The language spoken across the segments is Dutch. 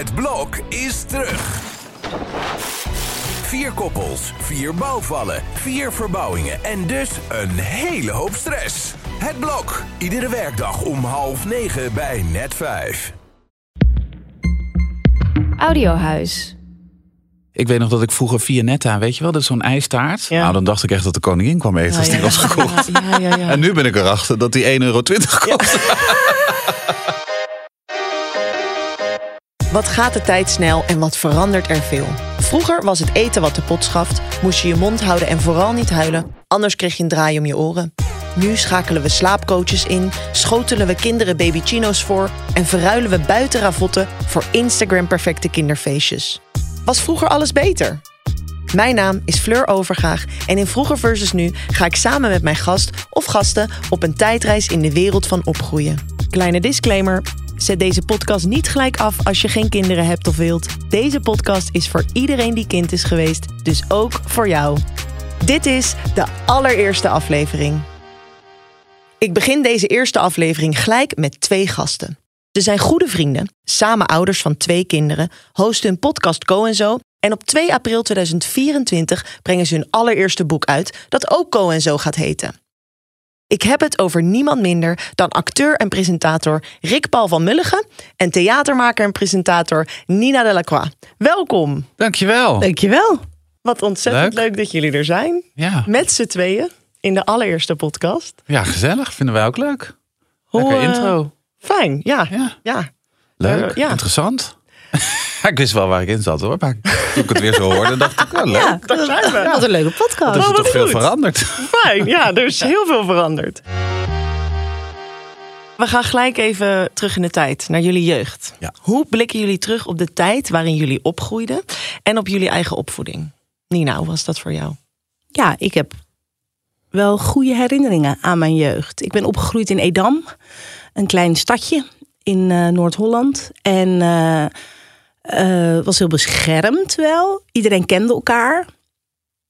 Het blok is terug. Vier koppels, vier bouwvallen, vier verbouwingen en dus een hele hoop stress. Het blok, iedere werkdag om half negen bij net vijf. Audiohuis. Ik weet nog dat ik vroeger Vianetta, weet je wel, dat is zo'n ijstaart. Ja. Nou, dan dacht ik echt dat de koningin kwam eten als die was gekocht. Ja, ja, ja. En nu ben ik erachter dat die 1,20 euro kost. Wat gaat de tijd snel en wat verandert er veel? Vroeger was het eten wat de pot schaft, moest je je mond houden en vooral niet huilen, anders kreeg je een draai om je oren. Nu schakelen we slaapcoaches in, schotelen we kinderen babychino's voor en verruilen we buiten ravotten voor Instagram-perfecte kinderfeestjes. Was vroeger alles beter? Mijn naam is Fleur Overgaag en in Vroeger versus Nu ga ik samen met mijn gast of gasten op een tijdreis in de wereld van opgroeien. Kleine disclaimer. Zet deze podcast niet gelijk af als je geen kinderen hebt of wilt. Deze podcast is voor iedereen die kind is geweest, dus ook voor jou. Dit is de allereerste aflevering. Ik begin deze eerste aflevering gelijk met twee gasten. Ze zijn goede vrienden, samen ouders van twee kinderen, hosten hun podcast Co en Zo en op 2 april 2024 brengen ze hun allereerste boek uit dat ook Co en Zo gaat heten. Ik heb het over niemand minder dan acteur en presentator Rick Paul van Mulligen en theatermaker en presentator Nina Delacroix. Welkom. Dankjewel. Dankjewel. Wat ontzettend Leuk. leuk dat jullie er zijn. Ja. Met z'n tweeën in de allereerste podcast. ja, gezellig. Vinden wij ook leuk. Hoe, Lekker eh, intro. Fijn, ja. Ja, ja. leuk. eh, ja. Interessant. ik wist wel waar ik in zat hoor. Maar toen ik het weer zo hoorde, dacht ik, oh, leuk. Ja, Daar zijn we. wat een leuke podcast. Dat is Oh, er wat toch veel veranderd. Fijn, ja, er is heel veel veranderd. We gaan gelijk even terug in de tijd, naar jullie jeugd. Ja. Hoe blikken jullie terug op de tijd waarin jullie opgroeiden en op jullie eigen opvoeding? Nina, hoe was dat voor jou? Ja, ik heb wel goede herinneringen aan mijn jeugd. Ik ben opgegroeid in Edam, een klein stadje in eh, Noord-Holland. En eh, eh, was heel beschermd wel. Iedereen kende elkaar.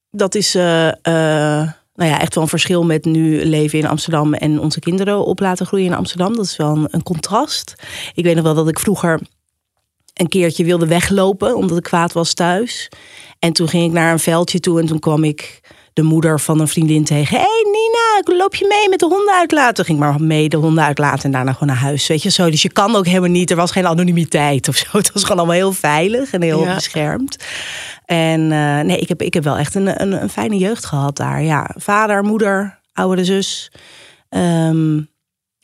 Dat is eh, eh, nou ja, echt wel een verschil met nu leven in Amsterdam en onze kinderen op laten groeien in Amsterdam. Dat is wel een, contrast. Ik weet nog wel dat ik vroeger een keertje wilde weglopen omdat ik kwaad was thuis. En toen ging ik naar een veldje toe en toen kwam ik de moeder van een vriendin tegen. Hé hey Loop je mee met de honden uitlaten? Toen ging ik maar mee de honden uitlaten en daarna gewoon naar huis. Weet je zo. Dus je kan ook helemaal niet. Er was geen anonimiteit of zo. Het was gewoon allemaal heel veilig en heel Ja. beschermd. En eh, nee, ik heb, ik heb wel echt een, een, een fijne jeugd gehad daar. Ja, vader, moeder, oudere zus. Ehm,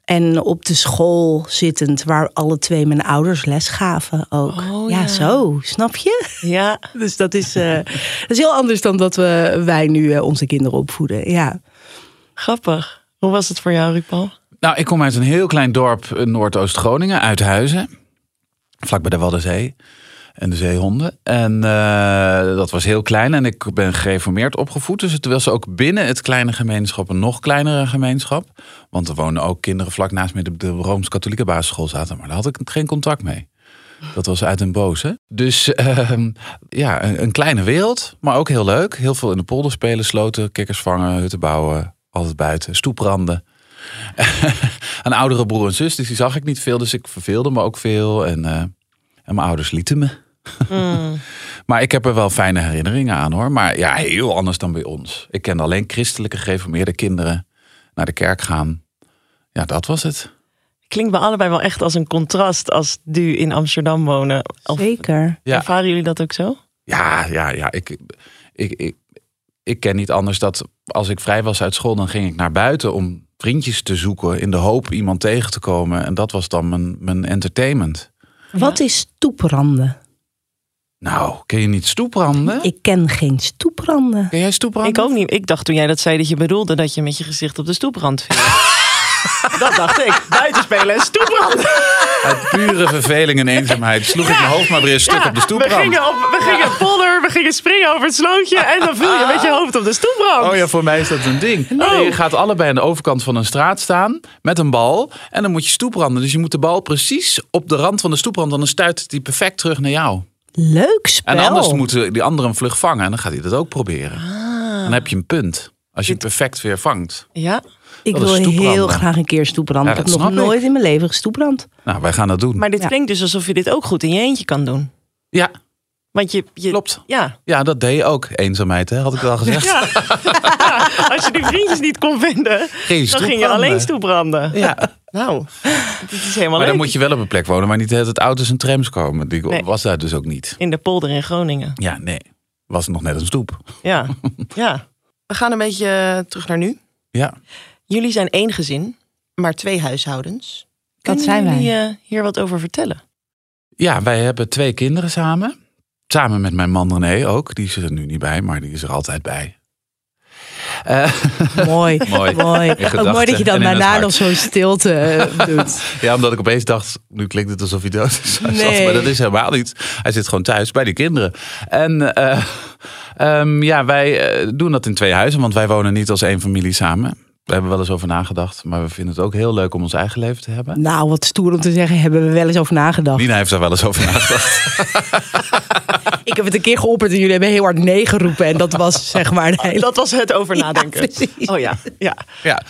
en op de school zittend, waar alle twee mijn ouders les gaven ook. Oh, ja. ja. zo, snap je? Ja, Dus dat is, eh, dat is heel anders dan dat we, wij nu eh, onze kinderen opvoeden. Ja. Grappig. Hoe was het voor jou, Rupal? Nou, ik kom uit een heel klein dorp in Noordoost-Groningen, Uithuizen. Vlak bij de Waddenzee en de zeehonden. En eh, dat was heel klein en ik ben gereformeerd opgevoed. Dus het was ook binnen het kleine gemeenschap een nog kleinere gemeenschap. Want er wonen ook kinderen vlak naast me op de Rooms-Katholieke basisschool zaten. Maar daar had ik geen contact mee. Dat was uit een boze. Dus ehm, ja, een, een kleine wereld, maar ook heel leuk. Heel veel in de polder spelen, sloten, kikkers vangen, hutten bouwen. Altijd buiten, stoepranden. een oudere broer en zus, dus die zag ik niet veel. Dus ik verveelde me ook veel. En, eh, en mijn ouders lieten me. maar ik heb er wel fijne herinneringen aan hoor. Maar ja, heel anders dan bij ons. Ik kende alleen christelijke gereformeerde kinderen naar de kerk gaan. Ja, dat was het. Klinkt bij allebei wel echt als een contrast als nu in Amsterdam wonen. Of Zeker. Ja. ervaren jullie dat ook zo? Ja, ja, ja. Ik, ik, ik, ik ken niet anders dat als ik vrij was uit school, dan ging ik naar buiten om vriendjes te zoeken in de hoop iemand tegen te komen. En dat was dan mijn, mijn entertainment. Wat is stoepranden? Nou, ken je niet stoepranden? Ik ken geen stoepranden. Ken jij stoepranden? Ik ook niet. Ik dacht toen jij dat zei dat je bedoelde dat je met je gezicht op de stoeprand viel. dat dacht ik. Buiten spelen en stoeprand. Uit pure verveling en eenzaamheid sloeg ik mijn hoofd maar weer een stuk op de we stoeprand. gingen, op, we gingen polder, we gingen springen over het slootje en dan viel je met je hoofd op de stoeprand. Oh ja, voor mij is dat een ding. Nee, je gaat allebei aan de overkant van een straat staan met een bal. En dan moet je stoepranden. Dus je moet de bal precies op de rand van de stoeprand. Dan stuit die perfect terug naar jou. Leuk spel. En anders moeten die andere een vlug vangen. En dan gaat hij dat ook proberen. En dan heb je een punt. Als je het perfect weer vangt. Ja, Ik Dat wil heel stoepranden. graag een keer stoepranden. Ja, ik dat heb nog ik. nooit in mijn leven gestoeprand. Nou, wij gaan dat doen. Maar dit Ja. klinkt dus alsof je dit ook goed in je eentje kan doen. Ja, Want je, je klopt. Ja. Ja, dat deed je ook. Eenzaamheid, hè, had ik al gezegd. ja. Als je die vriendjes niet kon vinden, Geen dan ging je stoepranden. alleen stoebranden. Ja, Nou, dit is helemaal maar dan leuk. moet je wel op een plek wonen waar niet het auto's en trams komen. Die Nee. was daar dus ook niet. In de polder in Groningen. Ja, nee. Was nog net een stoep. Ja. ja. We gaan een beetje eh, terug naar nu. Ja. Jullie zijn één gezin, maar twee huishoudens. Kunnen zijn wij. jullie eh, hier wat over vertellen? Ja, wij hebben twee kinderen samen. Samen met mijn man René ook. Die is er nu niet bij, maar die is er altijd bij. Eh, Mooi. Mooi. mooi. Ook mooi dat je dan daarna nog zo'n stilte eh, doet. ja, omdat ik opeens dacht, nu klinkt het alsof hij dood is. Nee. Maar dat is helemaal niet. Hij zit gewoon thuis bij die kinderen. En eh, ehm, ja, wij doen dat in twee huizen, want wij wonen niet als één familie samen. We hebben wel eens over nagedacht, maar we vinden het ook heel leuk om ons eigen leven te hebben. Nou, wat stoer om te zeggen, hebben we wel eens over nagedacht. Nina heeft daar wel eens over nagedacht. Ik heb het een keer geopperd en jullie hebben heel hard nee geroepen. En dat was zeg maar de hele... Dat was het over nadenken. Ja, precies. oh ja, ja. ja,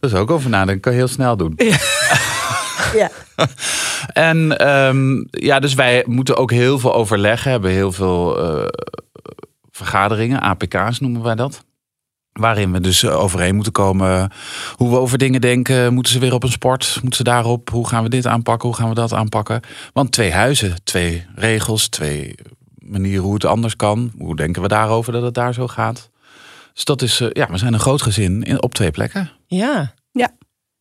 dat is ook over nadenken. Kan je heel snel doen. Ja. En ehm, ja, dus wij moeten ook heel veel overleggen, hebben heel veel eh, vergaderingen, APK's noemen wij dat. Waarin we dus eh, overeen moeten komen hoe we over dingen denken. Moeten ze weer op een sport? Moeten ze daarop? Hoe gaan we dit aanpakken? Hoe gaan we dat aanpakken? Want twee huizen, twee regels, twee manieren hoe het anders kan. Hoe denken we daarover dat het daar zo gaat? Dus dat is, eh, ja, we zijn een groot gezin in, op twee plekken. Ja.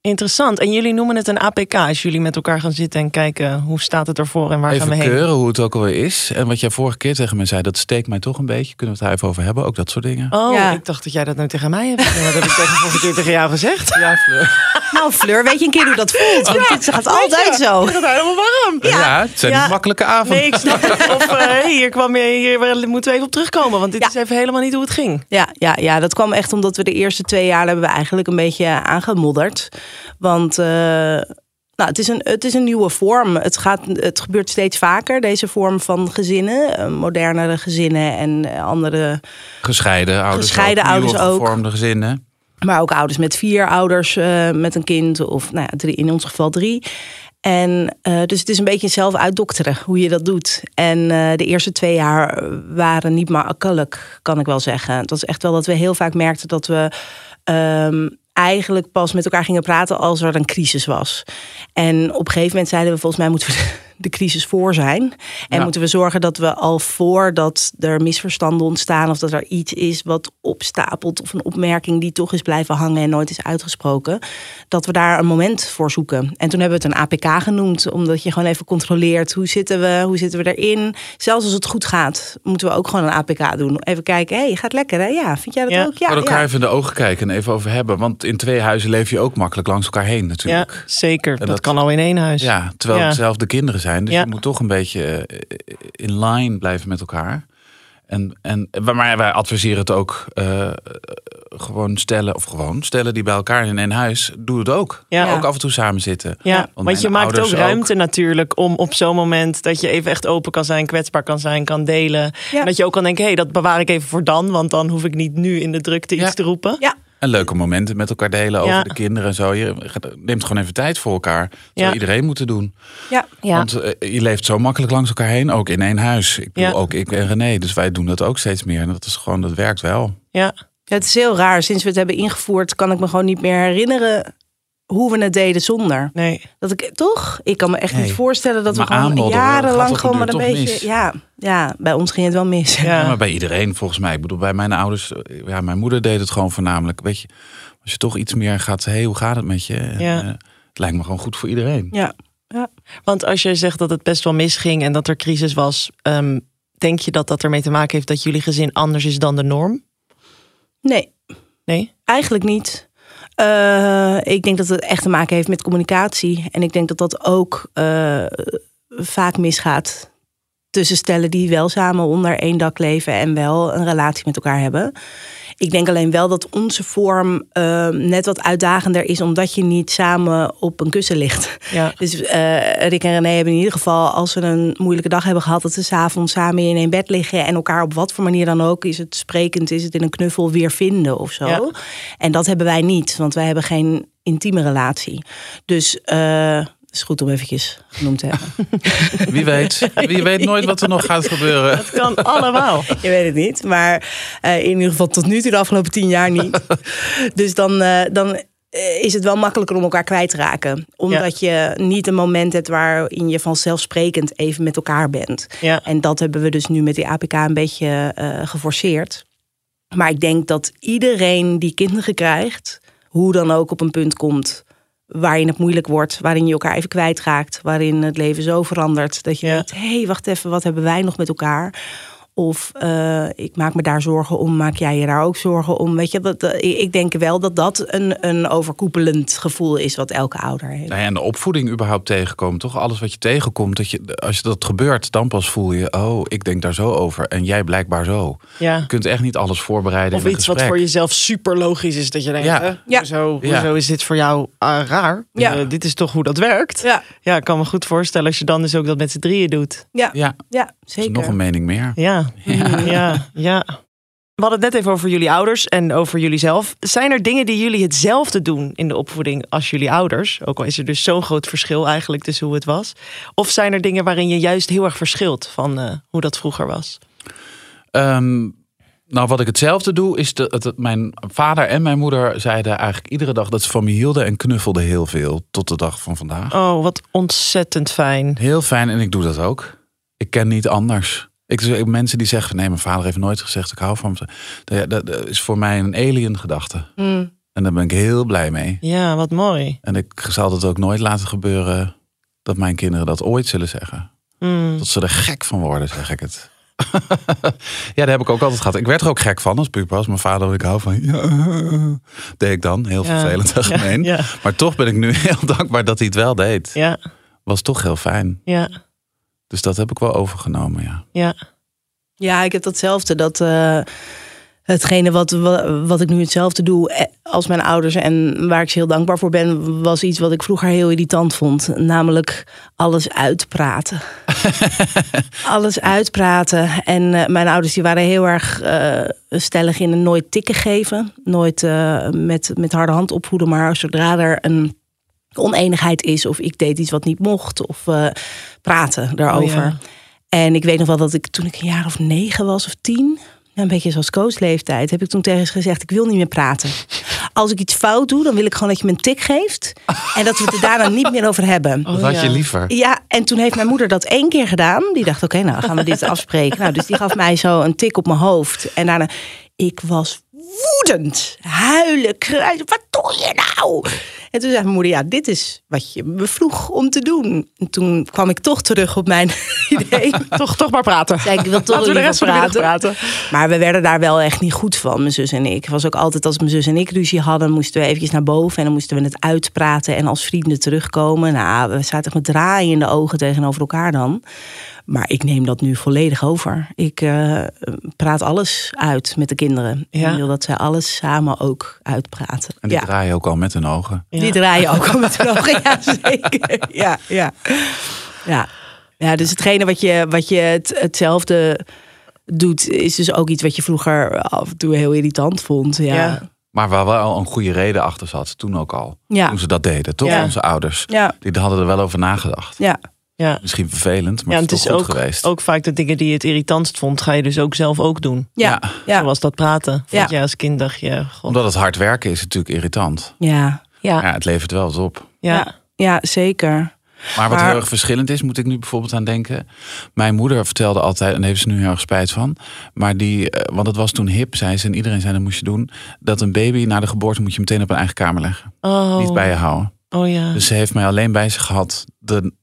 Ja. Interessant. En jullie noemen het een APK als jullie met elkaar gaan zitten en kijken hoe staat het ervoor en waar gaan even we heen. keuren hoe het ook alweer is. En wat jij vorige keer tegen me zei, dat steekt mij toch een beetje. Kunnen we het daar even over hebben? Ook dat soort dingen. Oh, Ja. ik dacht dat jij dat nou tegen mij hebt. gezegd. Wat heb ik tegen vorige keer tegen jou gezegd? Ja, Fleur. Nou, Fleur, weet je een keer hoe dat voelt? Want dit gaat altijd zo. Ik word helemaal warm. Ja, het zijn Ja. niet makkelijke avonden. Nee, ik snap het. Of eh, hier, kwam je, hier moeten we even op terugkomen. Want dit Ja. is even helemaal niet hoe het ging. Ja, ja, ja, dat kwam echt omdat we de eerste twee jaar hebben we eigenlijk een beetje aangemodderd. Want eh, nou, het, is een, het is een nieuwe vorm. Het, gaat, het gebeurt steeds vaker, deze vorm van gezinnen. eh, modernere gezinnen en eh, andere Gescheiden ouders Gescheiden ook, ouders nieuwe ook. gevormde gezinnen. Maar ook ouders met vier ouders met een kind. Of nou ja, drie, in ons geval drie. En dus het is een beetje zelf uitdokteren hoe je dat doet. En de eerste twee jaar waren niet makkelijk, kan ik wel zeggen. Het was echt wel dat we heel vaak merkten dat we ehm, eigenlijk pas met elkaar gingen praten als er een crisis was. En op een gegeven moment zeiden we volgens mij moeten we de crisis voor zijn. En Ja. moeten we zorgen dat we al voordat er misverstanden ontstaan of dat er iets is wat opstapelt of een opmerking die toch is blijven hangen en nooit is uitgesproken, dat we daar een moment voor zoeken. En toen hebben we het een APK genoemd, omdat je gewoon even controleert hoe zitten we, hoe zitten we erin. Zelfs als het goed gaat, moeten we ook gewoon een APK doen. Even kijken, hé, hey, gaat lekker hè? Ja, vind jij dat Ja. ook? Ja, Voor elkaar ja. even in de ogen kijken en even over hebben. Want in twee huizen leef je ook makkelijk langs elkaar heen Ja, natuurlijk. zeker. Dat, dat- kan al in één huis. Ja, terwijl Ja. het zelf de kinderen zijn. Dus Ja. je moet toch een beetje eh, in line blijven met elkaar. En, en, maar wij adviseren het ook eh, gewoon stellen, of gewoon stellen die bij elkaar in één huis, doe het ook. Ja. Ook af en toe samen zitten. Ja, want, je maakt ook ruimte natuurlijk om op zo'n moment dat je even echt open kan zijn, kwetsbaar kan zijn, kan delen. Ja. En dat je ook kan denken, hé, hey, dat bewaar ik even voor dan, want dan hoef ik niet nu in de drukte iets Ja. te roepen. Ja. En leuke momenten met elkaar delen over Ja. de kinderen en zo. Je neemt gewoon even tijd voor elkaar. Dat zou Ja. iedereen moeten doen. Ja. Ja. Want eh, je leeft zo makkelijk langs elkaar heen, ook in één huis. Ik bedoel, ook ik en René. Dus wij doen dat ook steeds meer. En dat is gewoon, dat werkt wel. Ja, het is heel raar. Sinds we het hebben ingevoerd, kan ik me gewoon niet meer herinneren hoe we het deden zonder. Nee. Dat ik toch, ik kan me echt Nee. niet voorstellen dat Maar we gewoon jarenlang gewoon maar een beetje. mis. Ja, ja, bij ons ging het wel mis. Ja. Ja, maar bij iedereen volgens mij. Ik bedoel, bij mijn ouders, eh, ja, mijn moeder deed het gewoon voornamelijk. Weet je, als je toch iets meer gaat, hé, hey, hoe gaat het met je? En, Ja. eh, het lijkt me gewoon goed voor iedereen. Ja. Want als je zegt dat het best wel misging en dat er crisis was, ehm, denk je dat dat ermee te maken heeft dat jullie gezin anders is dan de norm? Nee, Nee? eigenlijk niet. Eh, ik denk dat het echt te maken heeft met communicatie. En ik denk dat dat ook eh, vaak misgaat. tussen stellen die wel samen onder één dak leven en wel een relatie met elkaar hebben. Ik denk alleen wel dat onze vorm uh, net wat uitdagender is, omdat je niet samen op een kussen ligt. Ja. Dus uh, Rick en René hebben in ieder geval, als ze een moeilijke dag hebben gehad, dat ze s'avonds samen in één bed liggen en elkaar op wat voor manier dan ook, is het sprekend, is het in een knuffel weer vinden of zo. Ja. En dat hebben wij niet, want wij hebben geen intieme relatie. Dus uh, het is goed om eventjes genoemd te hebben. Wie weet. Wie weet nooit wat er nog gaat gebeuren. Het kan allemaal. Je weet het niet, maar uh, in ieder geval tot nu toe de afgelopen tien jaar niet. dus dan, uh, dan is het wel makkelijker om elkaar kwijt te raken. Omdat ja. je niet een moment hebt waarin je vanzelfsprekend even met elkaar bent. Ja. En dat hebben we dus nu met die APK een beetje uh, geforceerd. Maar ik denk dat iedereen die kinderen krijgt, hoe dan ook op een punt komt waarin het moeilijk wordt, waarin je elkaar even kwijtraakt, waarin het leven zo verandert dat je Ja. denkt: hé, hey, wacht even, wat hebben wij nog met elkaar? Of uh, ik maak me daar zorgen om, maak jij je daar ook zorgen om? Weet je, dat, uh, ik denk wel dat dat een, een overkoepelend gevoel is wat elke ouder heeft. Nou ja, en de opvoeding überhaupt tegenkomen, toch? Alles wat je tegenkomt, dat je, als je dat gebeurt, dan pas voel je, oh, ik denk daar zo over en jij blijkbaar zo. Ja. Je kunt echt niet alles voorbereiden. Of in iets wat voor jezelf super logisch is. Dat je denkt, Ja. hè, Ja. Hoezo, Ja. hoezo is dit voor jou ah, raar? Ja. Eh, dit is toch hoe dat werkt? Ja, Ja, ik kan me goed voorstellen als je dan dus ook dat met z'n drieën doet. ja, Ja, ja zeker. nog een mening meer. Ja, ja, ja. We hadden het net even over jullie ouders en over jullie zelf. Zijn er dingen die jullie hetzelfde doen in de opvoeding als jullie ouders? Ook al is er dus zo'n groot verschil eigenlijk tussen hoe het was. Of zijn er dingen waarin je juist heel erg verschilt van eh, hoe dat vroeger was? Ehm, nou, wat ik hetzelfde doe, is dat dat mijn vader en mijn moeder zeiden eigenlijk iedere dag dat ze van me hielden en knuffelden heel veel tot de dag van vandaag. Oh, wat ontzettend fijn. Heel fijn en ik doe dat ook. Ik ken niet anders. Ik, ik- mensen die zeggen, nee, mijn vader heeft nooit gezegd ik hou van hem. Dat, is voor mij een alien gedachte. Mm. En daar ben ik heel blij mee. Ja, wat mooi. En ik zal het ook nooit laten gebeuren dat mijn kinderen dat ooit zullen zeggen. Mm. Dat ze er gek van worden, zeg ik het. ja, dat heb ik ook altijd gehad. Ik werd er ook gek van als puber. Als mijn vader, ik hou van ja, deed ik dan. Heel Ja. vervelend en gemeen. Ja, Maar toch ben ik nu heel dankbaar dat hij het wel deed. ja, Was toch heel fijn. ja, Dus dat heb ik wel overgenomen, ja. ja. Ja, ik heb datzelfde. Dat eh, hetgene wat, wa- wat ik nu hetzelfde doe eh, als mijn ouders en waar ik ze heel dankbaar voor ben, was iets wat ik vroeger heel irritant vond. Namelijk alles uitpraten. alles uitpraten. En eh, mijn ouders die waren heel erg eh, stellig in een nooit tikken geven. Nooit eh, met, met harde hand opvoeden. Maar zodra er een oneenigheid is of ik deed iets wat niet mocht of eh, praten daarover. Oh ja. En ik weet nog wel dat ik toen ik een jaar of negen was of tien, een beetje zoals coachleeftijd, heb ik toen tegen ze gezegd: ik wil niet meer praten. Als ik iets fout doe, dan wil ik gewoon dat je me een tik geeft en dat we het er daarna niet meer over hebben. Wat Oh, had ja. je liever? Ja, en toen heeft mijn moeder dat één keer gedaan. Die dacht, oké, nou gaan we dit afspreken. Nou, dus die gaf mij zo een tik op mijn hoofd. En daarna, ik was woedend. Huilen, kruiden. Wat doe je nou? En toen zei mijn moeder, ja, dit is wat je me vroeg om te doen. En toen kwam ik toch terug op mijn idee. Toch, toch maar praten. Zei ik, wil toch Laten we de rest van de middag praten. maar we werden daar wel echt niet goed van, mijn zus en ik. Het was ook altijd als mijn zus en ik ruzie hadden, moesten we eventjes naar boven en dan moesten we het uitpraten en als vrienden terugkomen. Nou, we zaten met draaien in de ogen tegenover elkaar dan. Maar ik neem dat nu volledig over. Ik eh, praat alles uit met de kinderen. Ja. Dat zij alles samen ook uitpraten. En die ja. draaien ook al met hun ogen. Ja. Die draaien ook al met hun ogen. Ja, zeker. Ja, ja. Ja, ja dus hetgene wat je, wat je het, hetzelfde doet, is dus ook iets wat je vroeger af en toe heel irritant vond. Ja. Maar waar wel een goede reden achter zat, toen ook al. Ja, Toen ze dat deden, toch? Ja. Onze ouders. ja, Die hadden er wel over nagedacht. ja. Ja. Misschien vervelend, maar Ja, het het is is toch goed ook, geweest. ook vaak de dingen die je het irritantst vond, ga je dus ook zelf ook doen. ja, ja. Zoals dat praten. Vond Ja. jij als kind dacht je, god. Omdat het hard werken is natuurlijk irritant. ja. Ja, Ja, het levert wel wat op. ja. ja. zeker. Maar wat Maar- heel erg verschillend is, moet ik nu bijvoorbeeld aan denken. Mijn moeder vertelde altijd, en daar heeft ze nu heel erg spijt van. Maar die, eh, want het was toen hip, zei ze, en iedereen zei dat moest je doen. Dat een baby na de geboorte moet je meteen op een eigen kamer leggen. Oh. Niet bij je houden. Oh ja. Dus ze heeft mij alleen bij zich gehad de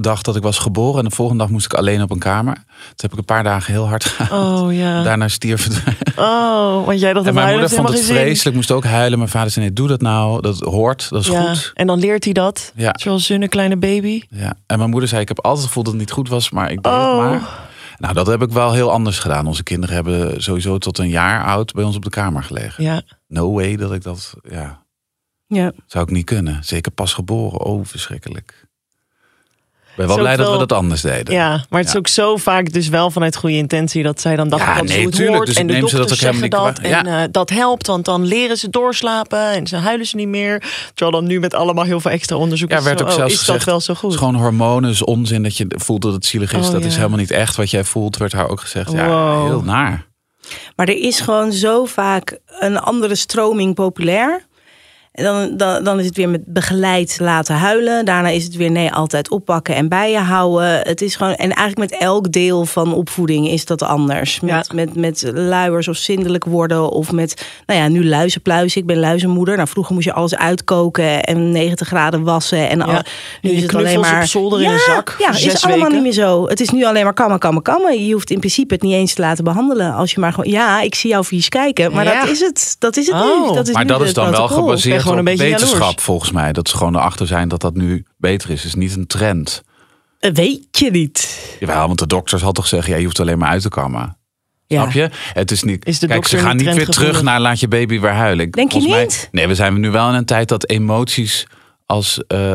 dag dat ik was geboren. En de volgende dag moest ik alleen op een kamer. Toen heb ik een paar dagen heel hard gehuild. Oh ja. Daarna stierf het. Oh, want jij dacht En mijn moeder vond het vreselijk, moest ook huilen. Mijn vader zei, nee, doe dat nou. Dat hoort, dat is Ja. goed. En dan leert hij dat. Ja. Zoals een kleine baby. Ja. En mijn moeder zei, ik heb altijd het gevoel dat het niet goed was, maar ik deed het Oh. maar. Nou, dat heb ik wel heel anders gedaan. Onze kinderen hebben sowieso tot een jaar oud bij ons op de kamer gelegen. Ja. No way dat ik dat, ja, Ja. zou ik niet kunnen. Zeker pas geboren. Oh, verschrikkelijk. Ik ben wel blij dat we dat anders deden. Ja, maar het is Ja. ook zo vaak dus wel vanuit goede intentie dat zij dan dachten Ja, dat nee, ze het tuurlijk. hoort Dus en de neem ze dat dokters ook helemaal zeggen niet dat en eh, dat helpt, want dan leren ze doorslapen en ze huilen ze niet meer. Terwijl dan nu met allemaal heel veel extra onderzoek Ja, is, werd zo, ook oh, zelfs is gezegd, dat wel zo goed? Het is gewoon hormonen, is onzin dat je voelt dat het zielig is. Oh, dat is helemaal niet echt wat jij voelt, werd haar ook gezegd. Ja, Wow. heel naar. Maar er is gewoon zo vaak een andere stroming populair. En dan, dan, dan is het weer met begeleid laten huilen. Daarna is het weer nee, altijd oppakken en bij je houden. Het is gewoon, en eigenlijk met elk deel van opvoeding is dat anders. Met, Ja. met, met luiers of zindelijk worden. Of met, nou ja, nu luizenpluizen. Ik ben luizenmoeder. Nou, vroeger moest je alles uitkoken en 90 graden wassen. En al, nu Je is het alleen maar op zolder in ja, een zak Ja, voor is allemaal weken. niet meer zo. Het is nu alleen maar kammen, kammen, kammen. Je hoeft in principe het niet eens te laten behandelen. Als je maar gewoon, ja, ik zie jou vies kijken. Maar Ja. dat is het. Dat is het Oh. nu. Dat is Maar nu dat is dan wel gebaseerd gewoon een beetje wetenschap jaloers. volgens mij. Dat ze gewoon erachter zijn dat dat nu beter is. Het is niet een trend. Eh, Weet je niet. Jawel, want de dokter zal toch zeggen, ja, je hoeft alleen maar uit te kammen. Ja. Snap je? Het is niet. Is kijk, ze gaan niet weer terug naar laat je baby weer huilen. Ik- Denk je volgens niet? nee, we zijn nu wel in een tijd dat emoties als, eh,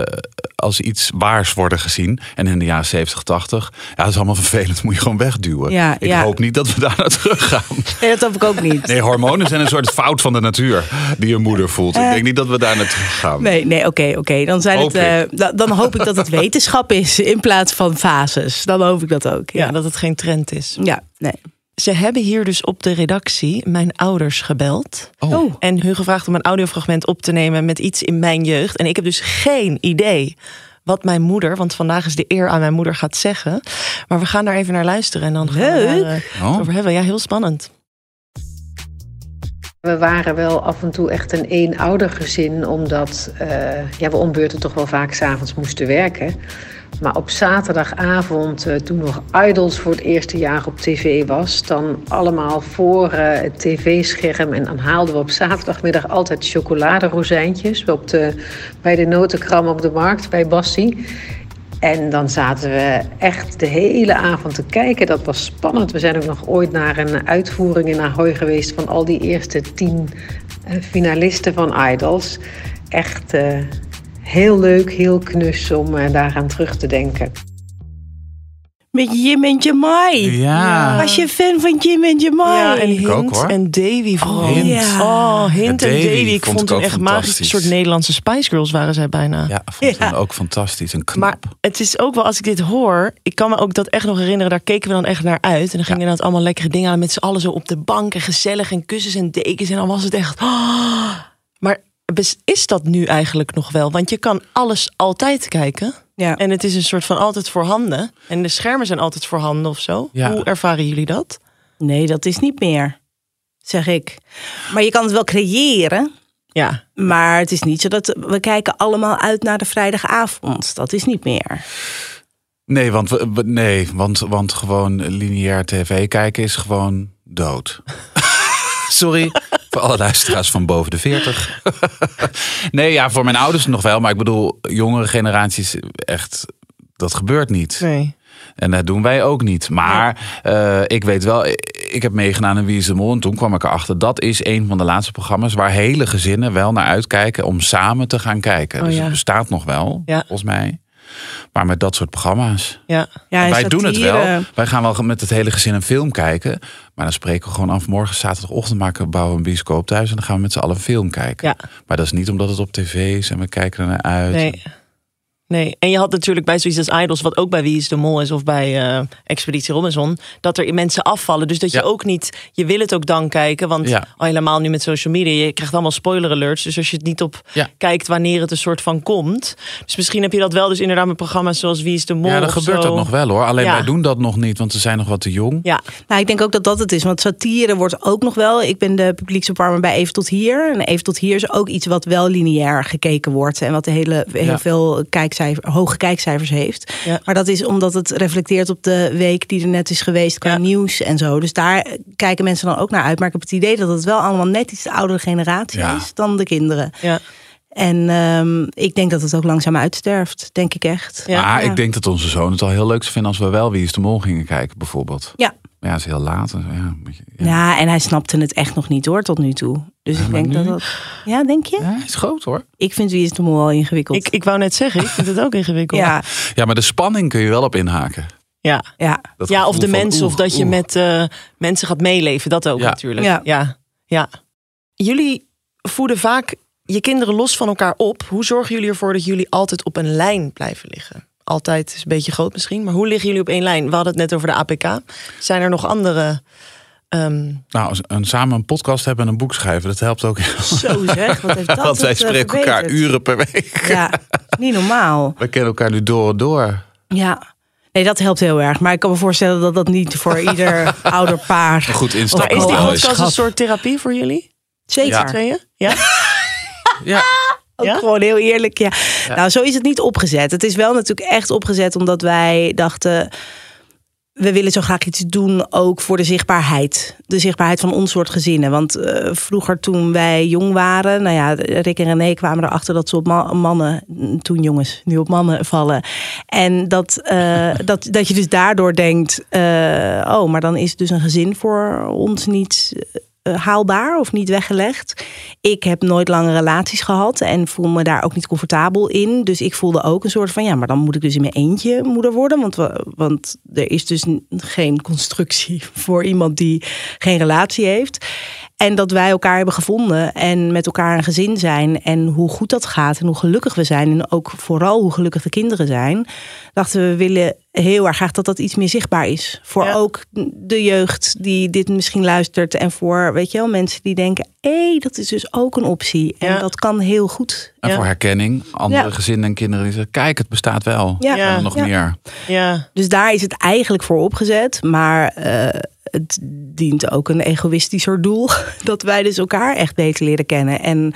als iets waars worden gezien. En in de jaren 70, 80, ja, dat is allemaal vervelend. Moet je gewoon wegduwen. Ja, ik ja. hoop niet dat we daar naar terug gaan. Nee, dat hoop ik ook niet. Nee, hormonen zijn een soort fout van de natuur die een moeder voelt. Ik denk niet dat we daar naar terug gaan. Nee, nee, oké, oké. Dan zijn Hoop het. eh, da- dan hoop ik dat het wetenschap is in plaats van fases. Dan hoop ik dat ook. Ja, Ja, dat het geen trend is. ja nee. Ze hebben hier dus op de redactie mijn ouders gebeld. Oh. En hun gevraagd om een audiofragment op te nemen met iets in mijn jeugd. En ik heb dus geen idee wat mijn moeder, want vandaag is de eer aan mijn moeder, gaat zeggen. Maar we gaan daar even naar luisteren en dan gaan we Leuk. daar, eh, Oh. over hebben. Ja, heel spannend. We waren wel af en toe echt een eenoudergezin, omdat eh, ja, we ombeurten toch wel vaak s'avonds moesten werken. Maar op zaterdagavond, eh, toen nog Idols voor het eerste jaar op tv was, dan allemaal voor eh, het tv-scherm. En dan haalden we op zaterdagmiddag altijd chocoladerozijntjes op de, bij de notenkram op de markt bij Bassie. En dan zaten we echt de hele avond te kijken. Dat was spannend. We zijn ook nog ooit naar een uitvoering in Ahoy geweest van al die eerste tien eh, finalisten van Idols. Echt heel leuk, heel knus om eh, daaraan terug te denken. Met Jim en Jamai. Ja. Was je fan van Jim en Jamai? Ja, en Hint ook, hoor. en Davy vooral. Hint. Ja. Oh, Hint Ja, en Davy. Ik vond ook echt magisch. Een soort Nederlandse Spice Girls waren zij bijna. Ja, vond ik ook fantastisch. Een knap. Maar het is ook wel, als ik dit hoor, ik kan me ook dat echt nog herinneren, daar keken we dan echt naar uit. En dan gingen inderdaad allemaal lekkere dingen aan met z'n allen zo op de bank en gezellig en kussens en dekens. En dan was het echt. ah. Is dat nu eigenlijk nog wel? Want je kan alles altijd kijken. Ja. En het is een soort van altijd voorhanden. En de schermen zijn altijd voorhanden of zo. Ja. Hoe ervaren jullie dat? Nee, dat is niet meer, zeg ik. Maar je kan het wel creëren. Ja, Maar het is niet zo dat we kijken allemaal uit naar de vrijdagavond. Dat is niet meer. Nee, want, we- nee want, want gewoon lineair tv kijken is gewoon dood. Sorry voor alle luisteraars van boven de 40. nee, ja, voor mijn ouders nog wel. Maar ik bedoel, jongere generaties echt, dat gebeurt niet. nee. En dat doen wij ook niet. Maar eh, ik weet wel, ik heb meegedaan in Wie is de Mol. En toen kwam ik erachter, dat is een van de laatste programma's... waar hele gezinnen wel naar uitkijken om samen te gaan kijken. Oh, dus ja. het bestaat nog wel, Ja. volgens mij. Maar met dat soort programma's. Ja, Ja, wij doen het wel. Wij gaan wel met het hele gezin een film kijken. Maar dan spreken we gewoon af. Morgen zaterdagochtend maken we bouwen een bioscoop thuis. En dan gaan we met z'n allen een film kijken. ja. Maar dat is niet omdat het op tv is en we kijken er naar uit. Nee. Nee, en je had natuurlijk bij zoiets als Idols, wat ook bij Wie is de Mol is of bij eh, Expeditie Robinson, dat er mensen afvallen. Dus dat je Ja. ook niet, je wil het ook dan kijken, want Ja. al helemaal nu met social media, je krijgt allemaal spoiler alerts. Dus als je het niet op Ja. kijkt wanneer het een soort van komt. Dus misschien heb je dat wel dus inderdaad met programma's zoals Wie is de Mol Ja, dan gebeurt zo. dat nog wel hoor. Alleen Ja. wij doen dat nog niet, want ze zijn nog wat te jong. Ja, Nou, ik denk ook dat dat het is. Want satire wordt ook nog wel. Ik ben de publieksopwarmer bij Even tot Hier. En Even tot Hier is ook iets wat wel lineair gekeken wordt. En wat hele, heel Ja. veel kijkcijfer, hoge kijkcijfers heeft. Ja. Maar dat is omdat het reflecteert op de week die er net is geweest qua Ja. nieuws en zo. Dus daar kijken mensen dan ook naar uit. Maar ik heb het idee dat het wel allemaal net iets de oudere generatie Ja. is dan de kinderen. ja. En ehm, ik denk dat het ook langzaam uitsterft, denk ik echt. Ja. maar Ja. ik denk dat onze zoon het al heel leuk zou vinden als we wel Wie is de Mol gingen kijken, bijvoorbeeld. Ja. Maar ja, het is heel laat. en zo, Ja, ja. Ja, en hij snapte het echt nog niet hoor, tot nu toe. Dus ik maar denk dat nu? dat... Ja, denk je? Ja, hij is groot hoor. Ik vind Wie is de Mol wel ingewikkeld. Ik, ik wou net zeggen, ik vind het ook ingewikkeld. ja, Ja, maar de spanning kun je wel op inhaken. ja. ja. Dat ja, of de mensen, of oeh, dat je met eh, mensen gaat meeleven. Dat ook Ja. natuurlijk. Ja. Ja. Ja. Jullie voeden vaak je kinderen los van elkaar op. Hoe zorgen jullie ervoor dat jullie altijd op een lijn blijven liggen? Altijd is een beetje groot misschien, maar hoe liggen jullie op één lijn? We hadden het net over de APK. Zijn er nog andere... ehm, Nou, een, samen een podcast hebben en een boek schrijven, dat helpt ook heel. Zo zeg, wat heeft dat Want wij eh, spreken elkaar uren per week. Ja, niet normaal. We kennen elkaar nu door en door. Ja. Nee, dat helpt heel erg. Maar ik kan me voorstellen dat dat niet voor ieder ouderpaar... Een goed maar instappen. is die Oh, podcast schat. een soort therapie voor jullie? Zeker. Ja. Ja? Ja, Ook Ja? gewoon heel eerlijk. Ja. Nou, zo is het niet opgezet. Het is wel natuurlijk echt opgezet omdat wij dachten. We willen zo graag iets doen ook voor de zichtbaarheid. De zichtbaarheid van ons soort gezinnen. Want eh, vroeger toen wij jong waren... Nou ja, Rick en René kwamen erachter dat ze op ma- mannen... Toen jongens, nu op mannen vallen. En dat, eh, dat, dat je dus daardoor denkt... eh, oh, maar dan is dus een gezin voor ons niet haalbaar of niet weggelegd. Ik heb nooit lange relaties gehad en voel me daar ook niet comfortabel in. Dus ik voelde ook een soort van, ja, maar dan moet ik dus in mijn eentje moeder worden. Want, want er is dus geen constructie voor iemand die geen relatie heeft. En dat wij elkaar hebben gevonden en met elkaar een gezin zijn. En hoe goed dat gaat en hoe gelukkig we zijn. En ook vooral hoe gelukkig de kinderen zijn. Dachten we, we willen heel erg graag dat dat iets meer zichtbaar is. Voor Ja. ook de jeugd die dit misschien luistert. En voor, weet je wel, mensen die denken... hé, dat is dus ook een optie. En Ja. dat kan heel goed. en Ja. voor herkenning. Andere Ja. gezinnen en kinderen die zeggen, kijk, het bestaat wel. Ja. Ja. En nog Ja. meer. Ja. Dus daar is het eigenlijk voor opgezet. Maar eh, het dient ook een egoïstischer doel. Dat wij dus elkaar echt beter leren kennen. En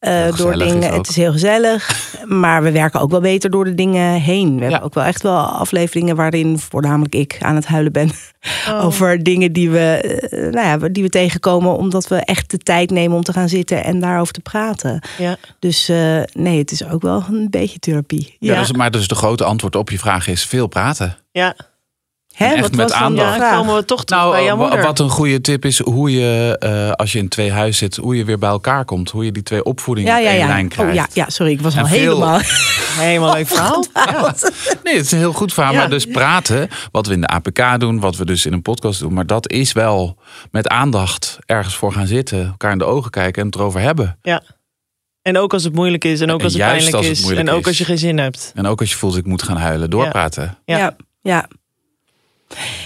eh, door dingen, het is heel gezellig. Maar we werken ook wel beter door de dingen heen. We hebben ook wel echt wel afleveringen waarin voornamelijk ik aan het huilen ben. Oh. Over dingen die we, eh, nou ja, die we tegenkomen. Omdat we echt de tijd nemen om te gaan zitten en daarover te praten. Ja. Dus eh, nee, het is ook wel een beetje therapie. Ja. Ja. dus, maar dus de grote antwoord op je vraag is veel praten. Ja. Hè, echt wat met was dan aandacht. ja, vraag? komen we toch terug Nou, bij jouw moeder. wat een goede tip is hoe je, eh, als je in twee huizen zit, hoe je weer bij elkaar komt. Hoe je die twee opvoedingen Ja, ja, op één ja. lijn Oh, krijgt. ja, ja, sorry, ik was En al veel- helemaal. Helemaal leuk verhaal. Nee, het is een heel goed verhaal. Ja. Maar dus praten, wat we in de APK doen, wat we dus in een podcast doen. Maar dat is wel met aandacht ergens voor gaan zitten. Elkaar in de ogen kijken en het erover hebben. Ja. En ook als het moeilijk is en ook En als het juist pijnlijk als het is. en ook is. als je geen zin hebt. En ook als je voelt, ik moet gaan huilen, doorpraten. Ja. Ja.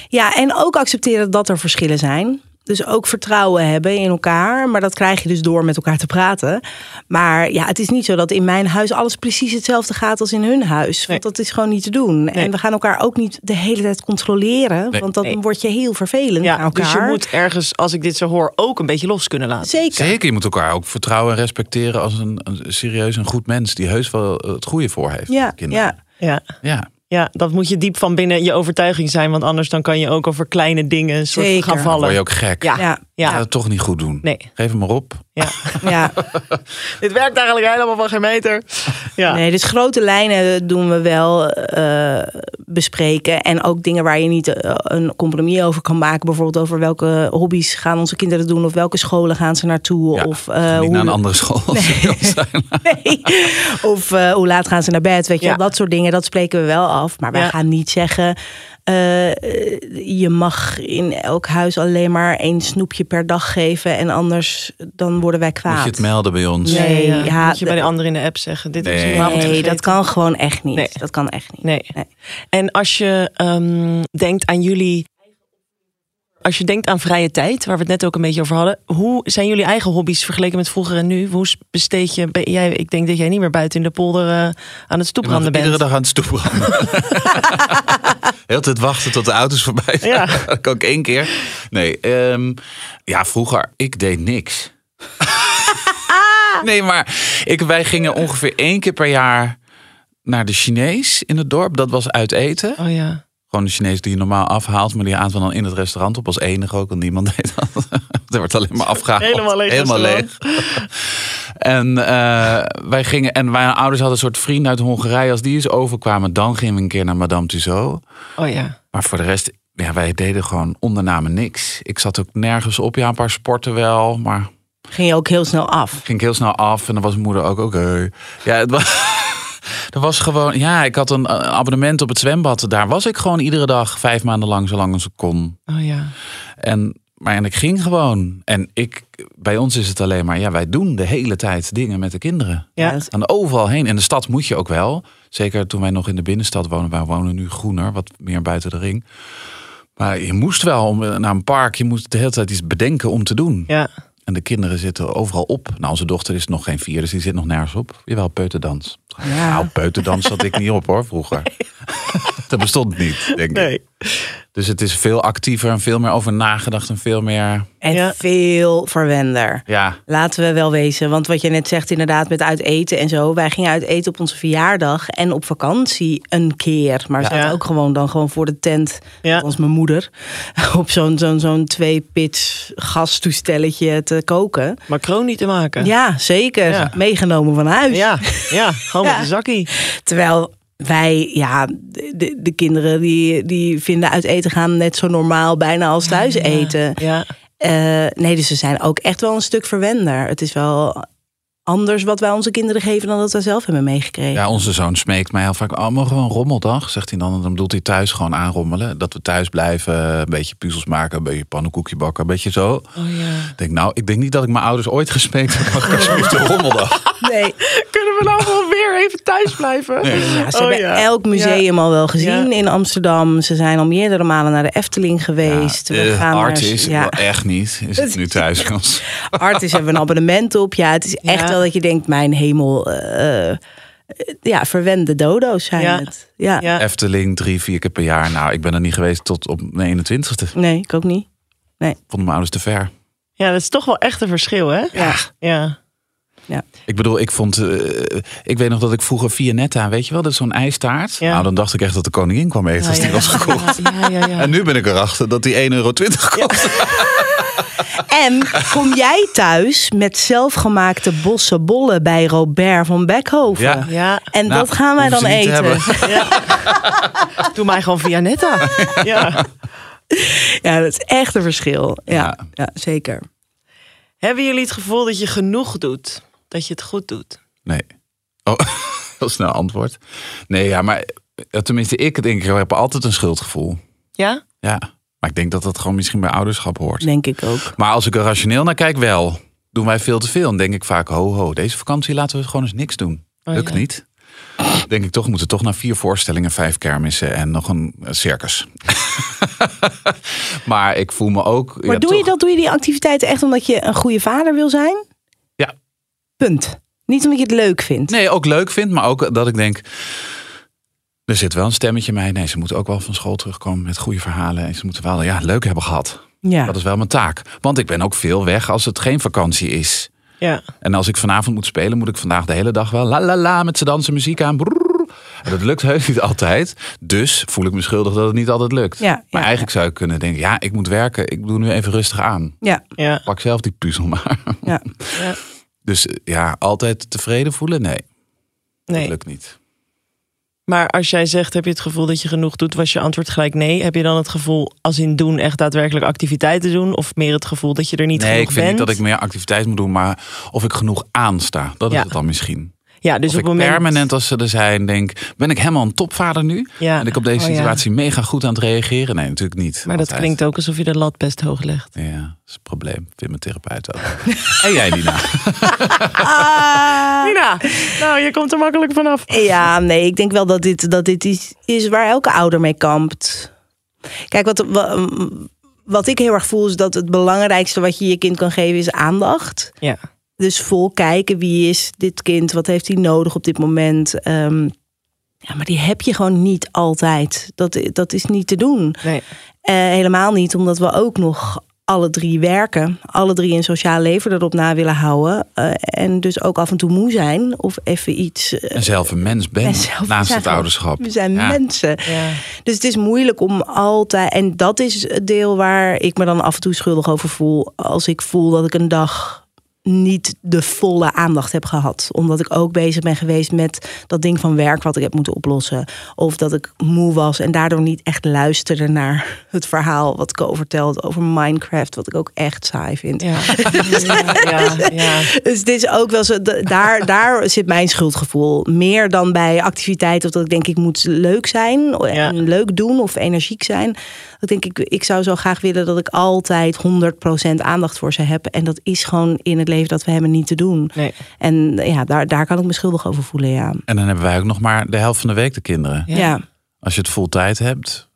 Ja. En ook accepteren dat er verschillen zijn. Dus ook vertrouwen hebben in elkaar. Maar dat krijg je dus door met elkaar te praten. Maar ja, het is niet zo dat in mijn huis alles precies hetzelfde gaat als in hun huis. Want dat is gewoon niet te doen. En we gaan elkaar ook niet de hele tijd controleren. Nee. Want dan Nee. word je heel vervelend naar Ja, elkaar. dus je moet ergens, als ik dit zo hoor, ook een beetje los kunnen laten. Zeker. Zeker, je moet elkaar ook vertrouwen en respecteren als een, een serieus een goed mens die heus wel het goede voor heeft. Ja, kinderen. ja. Ja. ja. Ja, dat moet je diep van binnen je overtuiging zijn. Want anders dan kan je ook over kleine dingen een soort Zeker. gaan Dan vallen. word je ook gek. Ja. ja. Ja. Het toch niet goed doen. Nee. Geef hem maar op. Ja. ja. Dit werkt eigenlijk helemaal van geen meter. Ja. Nee, dus grote lijnen doen we wel eh, bespreken. En ook dingen waar je niet eh, een compromis over kan maken. Bijvoorbeeld over welke hobby's gaan onze kinderen doen. Of welke scholen gaan ze naartoe. Ja, Of, eh, hoe, naar een andere school. wil zijn. nee. of hoe laat gaan ze naar bed. Weet je, Ja. dat soort dingen. Dat spreken we wel af. Maar wij gaan niet zeggen... eh, je mag in elk huis alleen maar één snoepje per dag geven. En anders dan worden wij kwaad. Moet je het melden bij ons. Nee. Nee, ja. ja, moet je bij de de- ander in de app zeggen. Dit is Nee. vanavond Nee, dat kan gewoon echt niet. Nee. Dat kan echt niet. Nee. Nee. En als je ehm, denkt aan jullie. Als je denkt aan vrije tijd, waar we het net ook een beetje over hadden. Hoe zijn jullie eigen hobby's vergeleken met vroeger en nu? Hoe besteed je. ben Jij, ik denk dat jij niet meer buiten in de polder eh, aan het stoepranden bent. Iedere dag aan het stoepranden. Heel tijd wachten tot de auto's voorbij zijn. Ja. Dat kan ik één keer. Nee, ehm, ja, vroeger, ik deed niks. nee, maar ik, wij gingen ongeveer één keer per jaar naar de Chinees in het dorp. Dat was uit eten. Oh ja. Gewoon de Chinees die je normaal afhaalt, maar die haalt we dan in het restaurant op als enige ook. Want niemand deed dat. er wordt alleen maar afgehaald. Helemaal leeg Helemaal leeg. En eh, wij gingen, en mijn ouders hadden een soort vrienden uit Hongarije. Als die eens overkwamen, dan gingen we een keer naar Madame Tussauds. Oh ja. Maar voor de rest, ja, wij deden gewoon ondernamen niks. Ik zat ook nergens op. Ja, een paar sporten wel, maar Ging je ook heel snel af. ging ik heel snel af. En dan was mijn moeder ook oké. Ja, het was, er was gewoon. Ja, ik had een eh, abonnement op het zwembad. Daar was ik gewoon iedere dag vijf maanden lang, zolang als ik kon. Oh ja. En maar en ik ging gewoon. En ik, bij ons is het alleen maar, ja, wij doen de hele tijd dingen met de kinderen. Ja. is- En overal heen. En de stad moet je ook wel. Zeker toen wij nog in de binnenstad wonen. Wij wonen nu groener, wat meer buiten de ring. Maar je moest wel om, naar een park. Je moest de hele tijd iets bedenken om te doen. Ja. En de kinderen zitten overal op. Nou, onze dochter is nog geen vier, dus die zit nog nergens op. Jawel, peuterdans. Ja. Nou, peuterdans zat ik niet op hoor, vroeger. Dat bestond niet, denk ik. Nee. Dus het is veel actiever en veel meer over nagedacht en veel meer... En Ja. veel verwender. Ja, Laten we wel wezen. Want wat je net zegt, inderdaad, met uit eten en zo. Wij gingen uit eten op onze verjaardag en op vakantie een keer. Maar we zaten ook gewoon dan gewoon voor de tent. Ja. Als mijn moeder. Op zo'n zo'n zo'n twee-pits gastoestelletje te koken. Macron niet te maken. Ja, zeker. Ja. Meegenomen van huis. Ja, ja. gewoon Ja. met een zakkie. Terwijl wij, ja, de, de kinderen die, die vinden uit eten gaan net zo normaal bijna als thuis eten. Ja. Eh, nee, dus ze zijn ook echt wel een stuk verwender. Het is wel anders wat wij onze kinderen geven dan dat wij zelf hebben meegekregen. ja, onze zoon smeekt mij heel vaak... Oh, mogen we een rommeldag? Zegt hij dan. En dan bedoelt hij thuis gewoon aanrommelen. Dat we thuis blijven, een beetje puzzels maken... een beetje pannenkoekje bakken, een beetje zo. Oh ja. Ik denk, nou, ik denk niet dat ik mijn ouders ooit gesmeekt heb... mag alsjeblieft een rommeldag? Nee, Kunnen we nou wel weer even thuis blijven? Nee. ja, ze Oh, hebben ja. elk museum al wel gezien Ja. in Amsterdam. Ze zijn al meerdere malen naar de Efteling geweest. Ja, We eh, gaan naar- Artis, echt niet. Is het nu thuis? Artis hebben we een abonnement op. Ja, het is echt Ja. Wel dat je denkt, mijn hemel. eh, eh, ja, verwende dodo's zijn Ja. het. Ja. Ja. Efteling drie, vier keer per jaar. Nou, ik ben er niet geweest tot op mijn 21ste. Nee, ik ook niet. Vonden mijn ouders te ver. ja, dat is toch wel echt een verschil, hè? Ja. Ja. Ik bedoel, ik vond. eh, ik weet nog dat ik vroeger Vianetta, weet je wel, dat is zo'n ijstaart. Ja. Nou, dan dacht ik echt dat de koningin kwam eten als die was gekocht. Ja, ja, ja. En nu ben ik erachter dat die 1,20 euro kost. En kom jij thuis met zelfgemaakte bossen bollen bij Robert van Beckhoven? Ja. Ja. En Nou, dat gaan wij dan eten. hebben. Doe mij gewoon via Netta. Ja. Ja, dat is echt een verschil. Ja, Ja. ja. zeker. Hebben jullie het gevoel dat je genoeg doet? Dat je het goed doet? Nee. Oh, heel snel antwoord. Nee, ja, maar eh, tenminste, ik denk, ik heb altijd een schuldgevoel. Ja? Ja. Maar ik denk dat dat gewoon misschien bij ouderschap hoort. Denk ik ook. Maar als ik er rationeel naar kijk, wel. Doen wij veel te veel. Dan denk ik vaak, ho, ho, deze vakantie laten we gewoon eens niks doen. Oh, Lukt ja. niet. Denk ik toch, moeten toch naar vier voorstellingen, vijf kermissen en nog een eh, circus. maar ik voel me ook. Maar ja, doe je dat, doe je die activiteiten echt omdat je een goede vader wil zijn? Punt. Niet omdat je het leuk vindt. Nee, ook leuk vind, maar ook dat ik denk. Er zit wel een stemmetje mij. Nee, ze moeten ook wel van school terugkomen met goede verhalen. En ze moeten wel ja, leuk hebben gehad. Ja. Dat is wel mijn taak. Want ik ben ook veel weg als het geen vakantie is. Ja. En als ik vanavond moet spelen, moet ik vandaag de hele dag wel la la la met z'n dansen muziek aan. Brrr. En dat lukt heus niet altijd. Dus voel ik me schuldig dat het niet altijd lukt. Ja, maar eigenlijk zou ik kunnen denken, ja, ik moet werken. Ik doe nu even rustig aan. Ja, Ja. Pak zelf die puzzel maar. ja. Dus ja, altijd tevreden voelen? Nee, dat Nee. lukt niet. Maar als jij zegt, heb je het gevoel dat je genoeg doet, was je antwoord gelijk nee. Heb je dan het gevoel, als in doen, echt daadwerkelijk activiteiten doen? Of meer het gevoel dat je er niet Nee, genoeg ik vind bent? niet dat ik meer activiteit moet doen, maar of ik genoeg aansta. Dat is het dan misschien. Ja, dus of op ik het moment... permanent als ze er zijn denk, ben ik helemaal een topvader nu? Ja. En ik op deze Oh, ja. situatie mega goed aan het reageren? Nee, natuurlijk niet. Maar dat klinkt ook alsof je de lat best hoog legt. Ja, dat is een probleem. Vind mijn therapeut ook. en jij, Nina? Ah. Nina, nou, je komt er makkelijk vanaf. Ja, nee, ik denk wel dat dit, dat dit is, is waar elke ouder mee kampt. Kijk, wat, wa- wat ik heel erg voel is dat het belangrijkste wat je je kind kan geven is aandacht. Ja. Dus vol kijken wie is dit kind, wat heeft hij nodig op dit moment. Ehm, ja, maar die heb je gewoon niet altijd. Dat, dat is niet te doen. Nee. Eh, helemaal niet, omdat we ook nog alle drie werken. Alle drie een sociaal leven erop na willen houden. eh, en dus ook af en toe moe zijn. Of even iets... eh, En zelf een mens ben naast zijn het ouderschap. We zijn Ja. mensen. Ja. Dus het is moeilijk om altijd. En dat is het deel waar ik me dan af en toe schuldig over voel. Als ik voel dat ik een dag niet de volle aandacht heb gehad. Omdat ik ook bezig ben geweest met dat ding van werk wat ik heb moeten oplossen. Of dat ik moe was en daardoor niet echt luisterde naar het verhaal wat Co vertelt over Minecraft. Wat ik ook echt saai vind. Ja. ja. Dus het is ook wel zo, daar, daar zit mijn schuldgevoel. Meer dan bij activiteiten of dat ik denk ik moet leuk zijn en leuk doen of energiek zijn. Dat denk ik, ik zou zo graag willen dat ik altijd 100% aandacht voor ze heb. En dat is gewoon in het leven dat we hebben niet te doen. Nee. En ja, daar, daar kan ik me schuldig over voelen, ja. En dan hebben wij ook nog maar de helft van de week de kinderen. Ja. Ja, Als je het vol tijd hebt.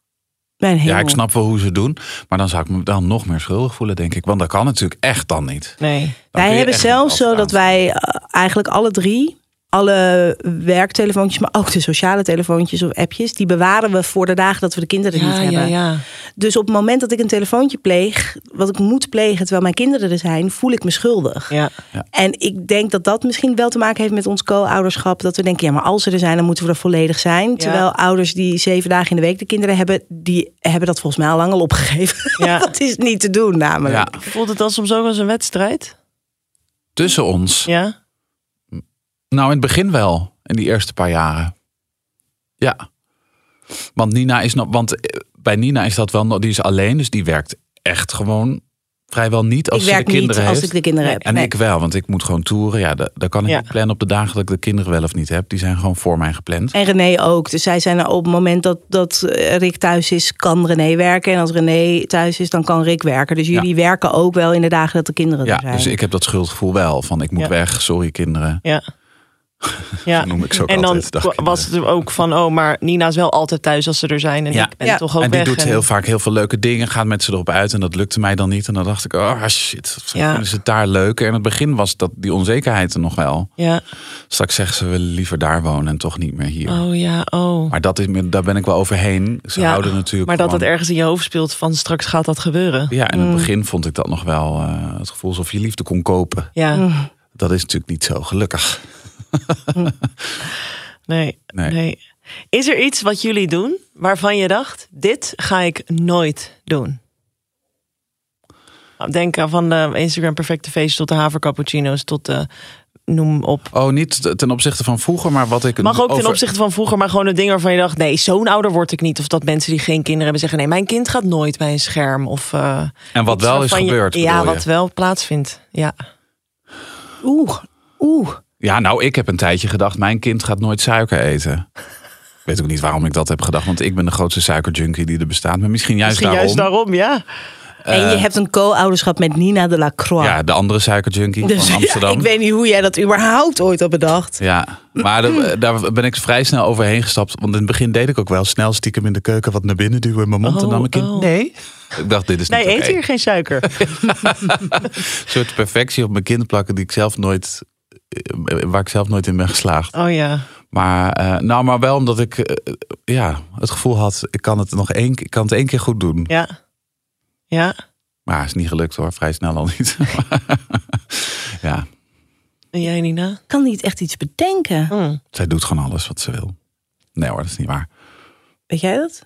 mijn Ja, ik snap wel hoe ze het doen. Maar dan zou ik me dan nog meer schuldig voelen, denk ik. Want dat kan natuurlijk echt dan niet. Nee. Dan Wij hebben zelfs zo dat wij eh, eigenlijk alle drie, alle werktelefoontjes, maar ook de sociale telefoontjes of appjes, die bewaren we voor de dagen dat we de kinderen niet hebben. ja, ja. Dus op het moment dat ik een telefoontje pleeg, wat ik moet plegen terwijl mijn kinderen er zijn, voel ik me schuldig. Ja. En ik denk dat dat misschien wel te maken heeft met ons co-ouderschap. Dat we denken, ja, maar als ze er zijn, dan moeten we er volledig zijn. Terwijl ouders die zeven dagen in de week de kinderen hebben, die hebben dat volgens mij al lang al opgegeven. Ja. dat is niet te doen namelijk. Ja, Voelt het dan soms ook als een wedstrijd? tussen ons. Ja. Nou, in het begin wel. In die eerste paar jaren. Ja. Want Nina is nog. Want eh, bij Nina is dat wel. Die is alleen, dus die werkt echt gewoon vrijwel niet als ik ze werk de kinderen niet als heeft. ik de kinderen heb. En Nee. ik wel, want ik moet gewoon toeren. Ja, da- daar kan ik Ja. niet plannen op de dagen dat ik de kinderen wel of niet heb. Die zijn gewoon voor mij gepland. En René ook. Dus zij zijn er op het moment dat, dat eh, Rick thuis is, kan René werken. En als René thuis is, dan kan Rick werken. Dus jullie werken ook wel in de dagen dat de kinderen Ja, er zijn. dus ik heb dat schuldgevoel wel. Van ik moet weg, sorry kinderen. Ja. Ja. Noem ik ze ook En dan altijd. was het ook van, oh, maar Nina is wel altijd thuis als ze er zijn. En Ja. ik ben Ja. toch ook en die weg. doet heel vaak heel veel leuke dingen. Gaat met ze erop uit. En dat lukte mij dan niet. En dan dacht ik, oh shit. Ja. Ze het daar leuker? En in het begin was dat die onzekerheid er nog wel. Ja. Straks zeggen ze, we willen liever daar wonen en toch niet meer hier. Oh ja, oh. Maar dat is, daar ben ik wel overheen. Ze Ja, houden natuurlijk Maar dat gewoon- het ergens in je hoofd speelt van straks gaat dat gebeuren. Ja, in Mm. het begin vond ik dat nog wel eh, het gevoel alsof je liefde kon kopen. Ja, Mm. Dat is natuurlijk niet zo, gelukkig. nee, Nee. nee. Is er iets wat jullie doen waarvan je dacht, dit ga ik nooit doen? Nou, Denk aan van de Instagram perfecte feest tot de havercappuccino's tot de noem op. Oh, niet ten opzichte van vroeger, maar wat ik... Mag ook ten opzichte van vroeger, maar gewoon de dingen waarvan je dacht, nee, zo'n ouder word ik niet. Of dat mensen die geen kinderen hebben zeggen, nee, mijn kind gaat nooit bij een scherm. Of, eh, En wat wel is je- gebeurd, Ja, je? wat wel plaatsvindt. Ja. Oeh, oeh. Ja, nou, ik heb een tijdje gedacht, mijn kind gaat nooit suiker eten. Ik weet ook niet waarom ik dat heb gedacht, want ik ben de grootste suikerjunkie die er bestaat. Maar misschien juist Misschien daarom. juist daarom, ja. En je hebt een co-ouderschap met Nina de la Croix. Ja, de andere suikerjunkie Dus van Amsterdam. ja, ik weet niet hoe jij dat überhaupt ooit had bedacht. Ja, maar daar, daar ben ik vrij snel overheen gestapt. Want in het begin deed ik ook wel snel stiekem in de keuken wat naar binnen duwen in mijn mond. en Oh, dan mijn kind, oh. nee. Ik dacht, dit is Nee, niet eet hier geen suiker. Een soort perfectie op mijn kind plakken die ik zelf nooit, eh, waar ik zelf nooit in ben geslaagd. Oh ja. Maar, eh, nou, maar wel omdat ik eh, ja, het gevoel had, ik kan het nog één, ik kan het één keer goed doen. Ja. Ja. Maar is niet gelukt hoor, vrij snel al niet. ja, En jij, Nina? Ik kan niet echt iets bedenken. Hm. zij doet gewoon alles wat ze wil. Nee hoor, dat is niet waar. Weet jij dat?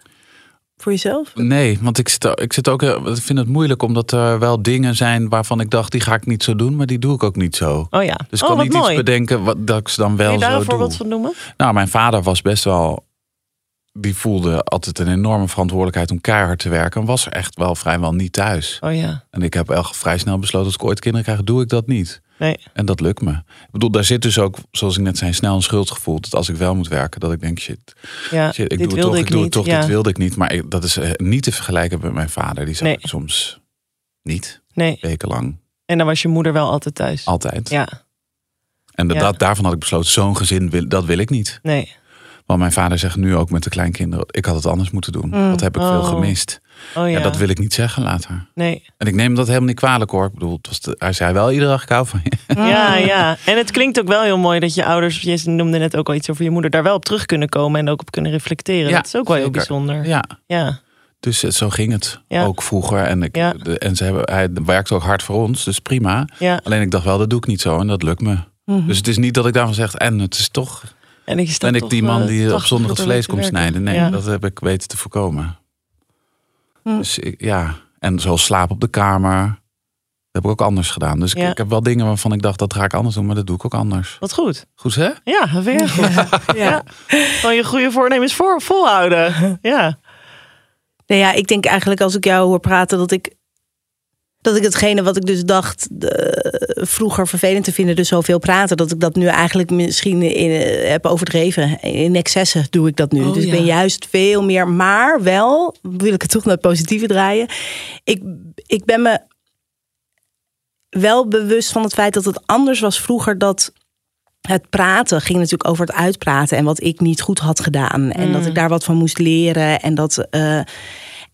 Voor jezelf? Nee, want ik zit, ik zit ook, ik vind het moeilijk omdat er wel dingen zijn waarvan ik dacht, die ga ik niet zo doen, maar die doe ik ook niet zo. Oh ja. Dus ik oh, kan niet mooi. iets bedenken wat, dat ik ze dan Kun wel je daar zo een voorbeeld doe. van noemen? Nou, mijn vader was best wel. Die voelde altijd een enorme verantwoordelijkheid om keihard te werken. En was er echt wel vrijwel niet thuis. Oh ja. En ik heb echt vrij snel besloten, als ik ooit kinderen krijg, doe ik dat niet. Nee. En dat lukt me. Ik bedoel, daar zit dus ook, zoals ik net zei, snel een schuldgevoel. Dat als ik wel moet werken, dat ik denk, shit, Ja, shit ik doe het toch, ik ik doe het toch, dit wilde ik niet. Maar ik- dat is eh, niet te vergelijken met mijn vader. Die Nee. ik soms niet, Nee. wekenlang, En dan was je moeder wel altijd thuis. altijd. Ja. En dat, Ja. dat, daarvan had ik besloten, zo'n gezin, wil, dat wil ik niet. Nee. Want mijn vader zegt nu ook met de kleinkinderen, ik had het anders moeten doen. Wat heb ik veel Oh. gemist. Oh ja. Ja. dat wil ik niet zeggen later. Nee. En ik neem dat helemaal niet kwalijk hoor. Ik bedoel, het was de- hij zei wel iedere dag, ik hou van je. Ja, ja. En het klinkt ook wel heel mooi dat je ouders, je noemde net ook al iets over je moeder, daar wel op terug kunnen komen en ook op kunnen reflecteren. Ja, dat is ook wel heel bijzonder. Ja, Ja. dus eh, zo ging het. Ja. Ook vroeger. En, ik, Ja. en ze hebben, hij werkte ook hard voor ons, dus prima. Ja. Alleen ik dacht wel, dat doe ik niet zo en dat lukt me. Dus het is niet dat ik daarvan zeg, en het is toch, En ik, ben ik die man die op zondag het vlees komt snijden. Nee, Ja. dat heb ik weten te voorkomen. Hm. Dus ik- ja, en zoals slaap op de kamer. heb ik ook anders gedaan. Dus ik, Ja. ik heb wel dingen waarvan ik dacht, dat ga ik anders doen. Maar dat doe ik ook anders. Wat goed. Goed hè? Ja, dat vind ik echt goed. Ja. Van je goede voornemens voor, volhouden. Ja. Nee, ja, ik denk eigenlijk als ik jou hoor praten dat ik. Dat ik hetgene wat ik dus dacht eh, vroeger vervelend te vinden, dus zoveel praten, dat ik dat nu eigenlijk misschien in, eh, heb overdreven. In excessen doe ik dat nu. Oh, dus ik ja. ben juist veel meer, maar wel, wil ik het toch naar het positieve draaien. Ik, ik ben me wel bewust van het feit dat het anders was vroeger dat het praten ging natuurlijk over het uitpraten en wat ik niet goed had gedaan. En dat ik daar wat van moest leren. En dat. eh,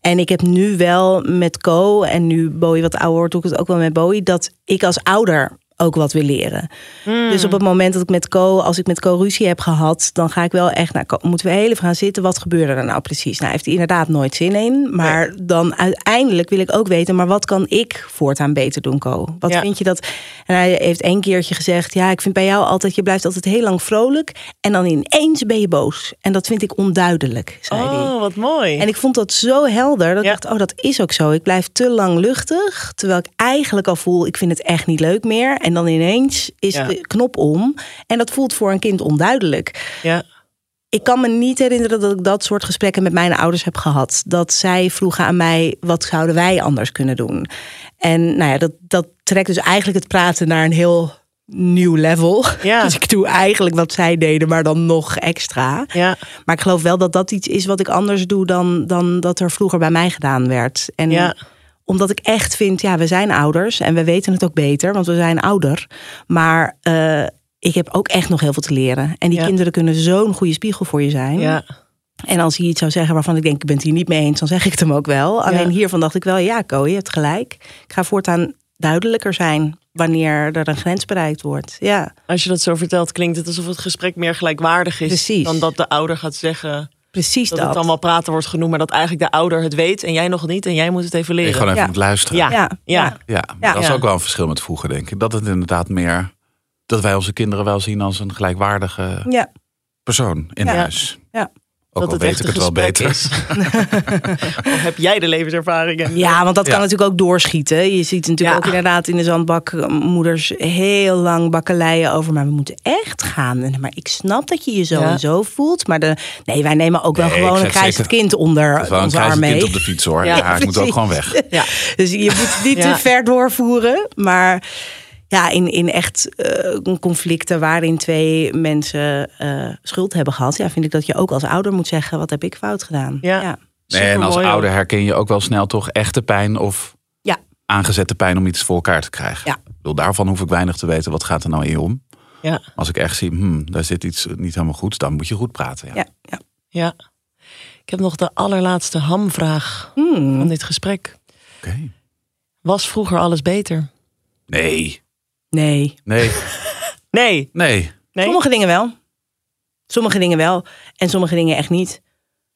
en ik heb nu wel met Co, en nu Bowie wat ouder wordt, doe ik het ook wel met Bowie, dat ik als ouder ook wat wil leren. Dus op het moment dat ik met Co, als ik met Co ruzie heb gehad, dan ga ik wel echt naar Co, moeten we heel even gaan zitten. Wat gebeurde er nou precies? Nou, heeft hij inderdaad nooit zin in. Maar dan uiteindelijk wil ik ook weten, maar wat kan ik voortaan beter doen, Co? Wat Ja. vind je dat? En hij heeft één keertje gezegd, ja, ik vind bij jou altijd, je blijft altijd heel lang vrolijk en dan ineens ben je boos. En dat vind ik onduidelijk, zei hij. Oh, wat mooi. En ik vond dat zo helder. Dat Ja. ik dacht, oh, dat is ook zo. Ik blijf te lang luchtig. Terwijl ik eigenlijk al voel, ik vind het echt niet leuk meer. En dan ineens is Ja. de knop om. En dat voelt voor een kind onduidelijk. Ja. Ik kan me niet herinneren dat ik dat soort gesprekken met mijn ouders heb gehad. Dat zij vroegen aan mij, wat zouden wij anders kunnen doen? En nou ja, dat, dat trekt dus eigenlijk het praten naar een heel nieuw level. Ja. Dus ik doe eigenlijk wat zij deden, maar dan nog extra. Ja. Maar ik geloof wel dat dat iets is wat ik anders doe dan, dan dat er vroeger bij mij gedaan werd. En Ja. Omdat ik echt vind, ja, we zijn ouders en we weten het ook beter, want we zijn ouder. Maar eh, ik heb ook echt nog heel veel te leren. En die Ja. kinderen kunnen zo'n goede spiegel voor je zijn. Ja. En als hij iets zou zeggen waarvan ik denk, ik ben het hier niet mee eens, dan zeg ik het hem ook wel. Alleen hiervan dacht ik wel, ja, Ko, je hebt gelijk. Ik ga voortaan duidelijker zijn wanneer er een grens bereikt wordt. Ja, Als je dat zo vertelt, klinkt het alsof het gesprek meer gelijkwaardig is. Precies. Dan dat de ouder gaat zeggen precies dat, dat. het dan wel praten wordt genoemd, maar dat eigenlijk de ouder het weet en jij nog niet en jij moet het even Ik leren. gewoon even Ja. moet luisteren. Ja. Ja, Ja. Ja, dat is ook wel een verschil met vroeger, denk ik. Dat het inderdaad meer... Dat wij onze kinderen wel zien als een gelijkwaardige ja. persoon in Ja. huis. Ja. Ook dat al het weet ik het wel beter. is. of heb jij de levenservaringen? Ja, want dat kan Ja. natuurlijk ook doorschieten. Je ziet natuurlijk Ja. ook inderdaad in de zandbak moeders heel lang bakkeleien over. Maar we moeten echt gaan. En, Maar ik snap dat je je zo Ja. en zo voelt. Maar de, nee, wij nemen ook wel Nee, gewoon een zeker- kind onder wel onze arm mee. kind op de fiets hoor. Ja, ik moet ook gewoon weg. Ja. Dus je moet het niet te ver doorvoeren. Maar ja, in, in echt eh, conflicten waarin twee mensen eh, schuld hebben gehad. Ja, vind ik dat je ook als ouder moet zeggen, wat heb ik fout gedaan? Ja. ja. Nee, en als ouder herken je ook wel snel toch echte pijn of Ja. aangezette pijn om iets voor elkaar te krijgen. Ja. Ik bedoel, daarvan hoef ik weinig te weten. Wat gaat er nou in je om? Ja. Als ik echt zie, hmm, daar zit iets niet helemaal goed, dan moet je goed praten. Ja. Ja, ja. Ja. Ik heb nog de allerlaatste hamvraag Hmm. van dit gesprek. Oké. Was vroeger alles beter? Nee, Nee. nee, Nee. nee. Nee? Sommige dingen wel. Sommige dingen wel. En sommige dingen echt niet.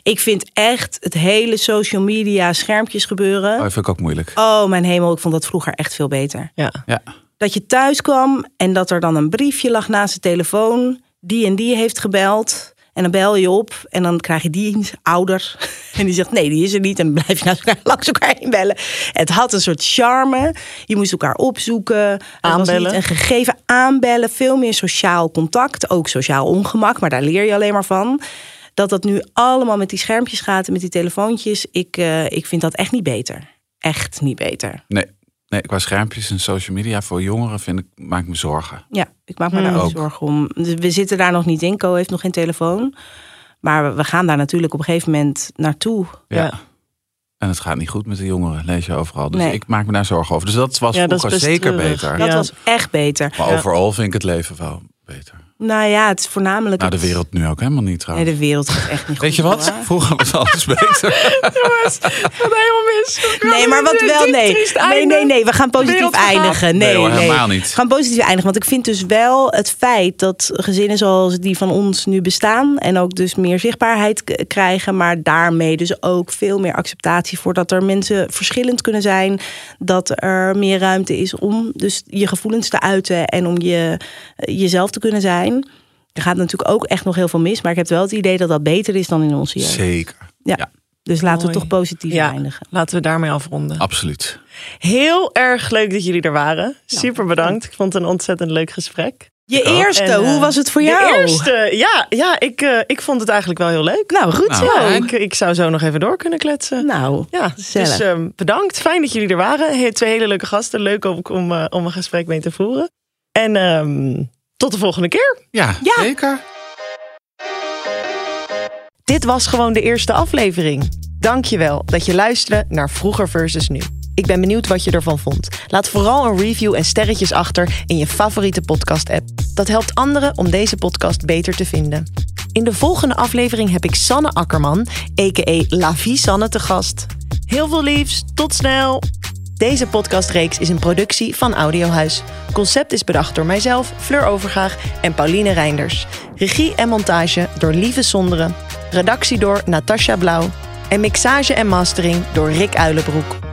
Ik vind echt het hele social media schermpjes gebeuren. Oh, dat vind ik ook moeilijk. Oh, mijn hemel, ik vond dat vroeger echt veel beter. Ja. Ja. Dat je thuis kwam en dat er dan een briefje lag naast de telefoon. Die en die heeft gebeld. En dan bel je op en dan krijg je die ouder. En die zegt nee, die is er niet. En dan blijf je elkaar, langs elkaar heen bellen. Het had een soort charme. Je moest elkaar opzoeken. Het was Aanbellen. niet een gegeven aanbellen. Veel meer sociaal contact. Ook sociaal ongemak, maar daar leer je alleen maar van. Dat dat nu allemaal met die schermpjes gaat en met die telefoontjes. Ik, eh, ik vind dat echt niet beter. Echt niet beter. Nee, nee, qua schermpjes en social media voor jongeren vind ik, maak ik me zorgen. Ja, ik maak me daar Hmm. ook Ook. zorgen om. Dus We zitten daar nog niet in. Co heeft nog geen telefoon. Maar we- gaan daar natuurlijk op een gegeven moment naartoe. Ja. Ja. En het gaat niet goed met de jongeren, lees je overal. Dus Nee. ik maak me daar zorgen over. Dus dat was Ja, dat zeker treurig. beter. Dat Ja. was echt beter. Maar Ja. overal vind ik het leven wel beter. Nou ja, het is voornamelijk... Nou, de wereld nu ook helemaal niet Nee, trouwens. de wereld gaat echt niet goed. Weet je wat? Vroeger was alles beter. Jongens, wat helemaal mis. Nee, maar wat wel, nee. Nee, nee, nee, we gaan positief gaat. eindigen. Nee, Nee hoor, nee. helemaal We niet. gaan positief eindigen. Want ik vind dus wel het feit dat gezinnen zoals die van ons nu bestaan. En ook dus meer zichtbaarheid krijgen. Maar daarmee dus ook veel meer acceptatie voor dat er mensen verschillend kunnen zijn. Dat er meer ruimte is om dus je gevoelens te uiten. En om je, jezelf te kunnen zijn. Er gaat natuurlijk ook echt nog heel veel mis. Maar ik heb wel het idee dat dat beter is dan in onze jeugd. Zeker. Ja. Ja. Dus laten Mooi. we toch positief Ja. eindigen. Laten we daarmee afronden. Absoluut. Heel erg leuk dat jullie er waren. Super bedankt. Ik vond het een ontzettend leuk gesprek. Je eerste, En, eh, hoe was het voor de jou? eerste, ja, ja ik, eh, ik vond het eigenlijk wel heel leuk. Nou, goed Nou, zo. Ja, ik, ik zou zo nog even door kunnen kletsen. Nou, Ja, dus ehm, bedankt. Fijn dat jullie er waren. He- twee hele leuke gasten. Leuk om, om, eh, om een gesprek mee te voeren. En ehm, tot de volgende keer. Ja, Ja. zeker. Dit was gewoon de eerste aflevering. Dankjewel dat je luisterde naar Vroeger versus Nu. Ik ben benieuwd wat je ervan vond. Laat vooral een review en sterretjes achter in je favoriete podcast-app. Dat helpt anderen om deze podcast beter te vinden. In de volgende aflevering heb ik Sanne Akkerman, a.k.a. La Vie Sanne, te gast. Heel veel liefs, tot snel! Deze podcastreeks is een productie van Audiohuis. Concept is bedacht door mijzelf, Fleur Overgaag en Pauline Reinders. Regie en montage door Lieve Sonderen. Redactie door Natasja Blauw. En mixage en mastering door Rick Uilenbroek.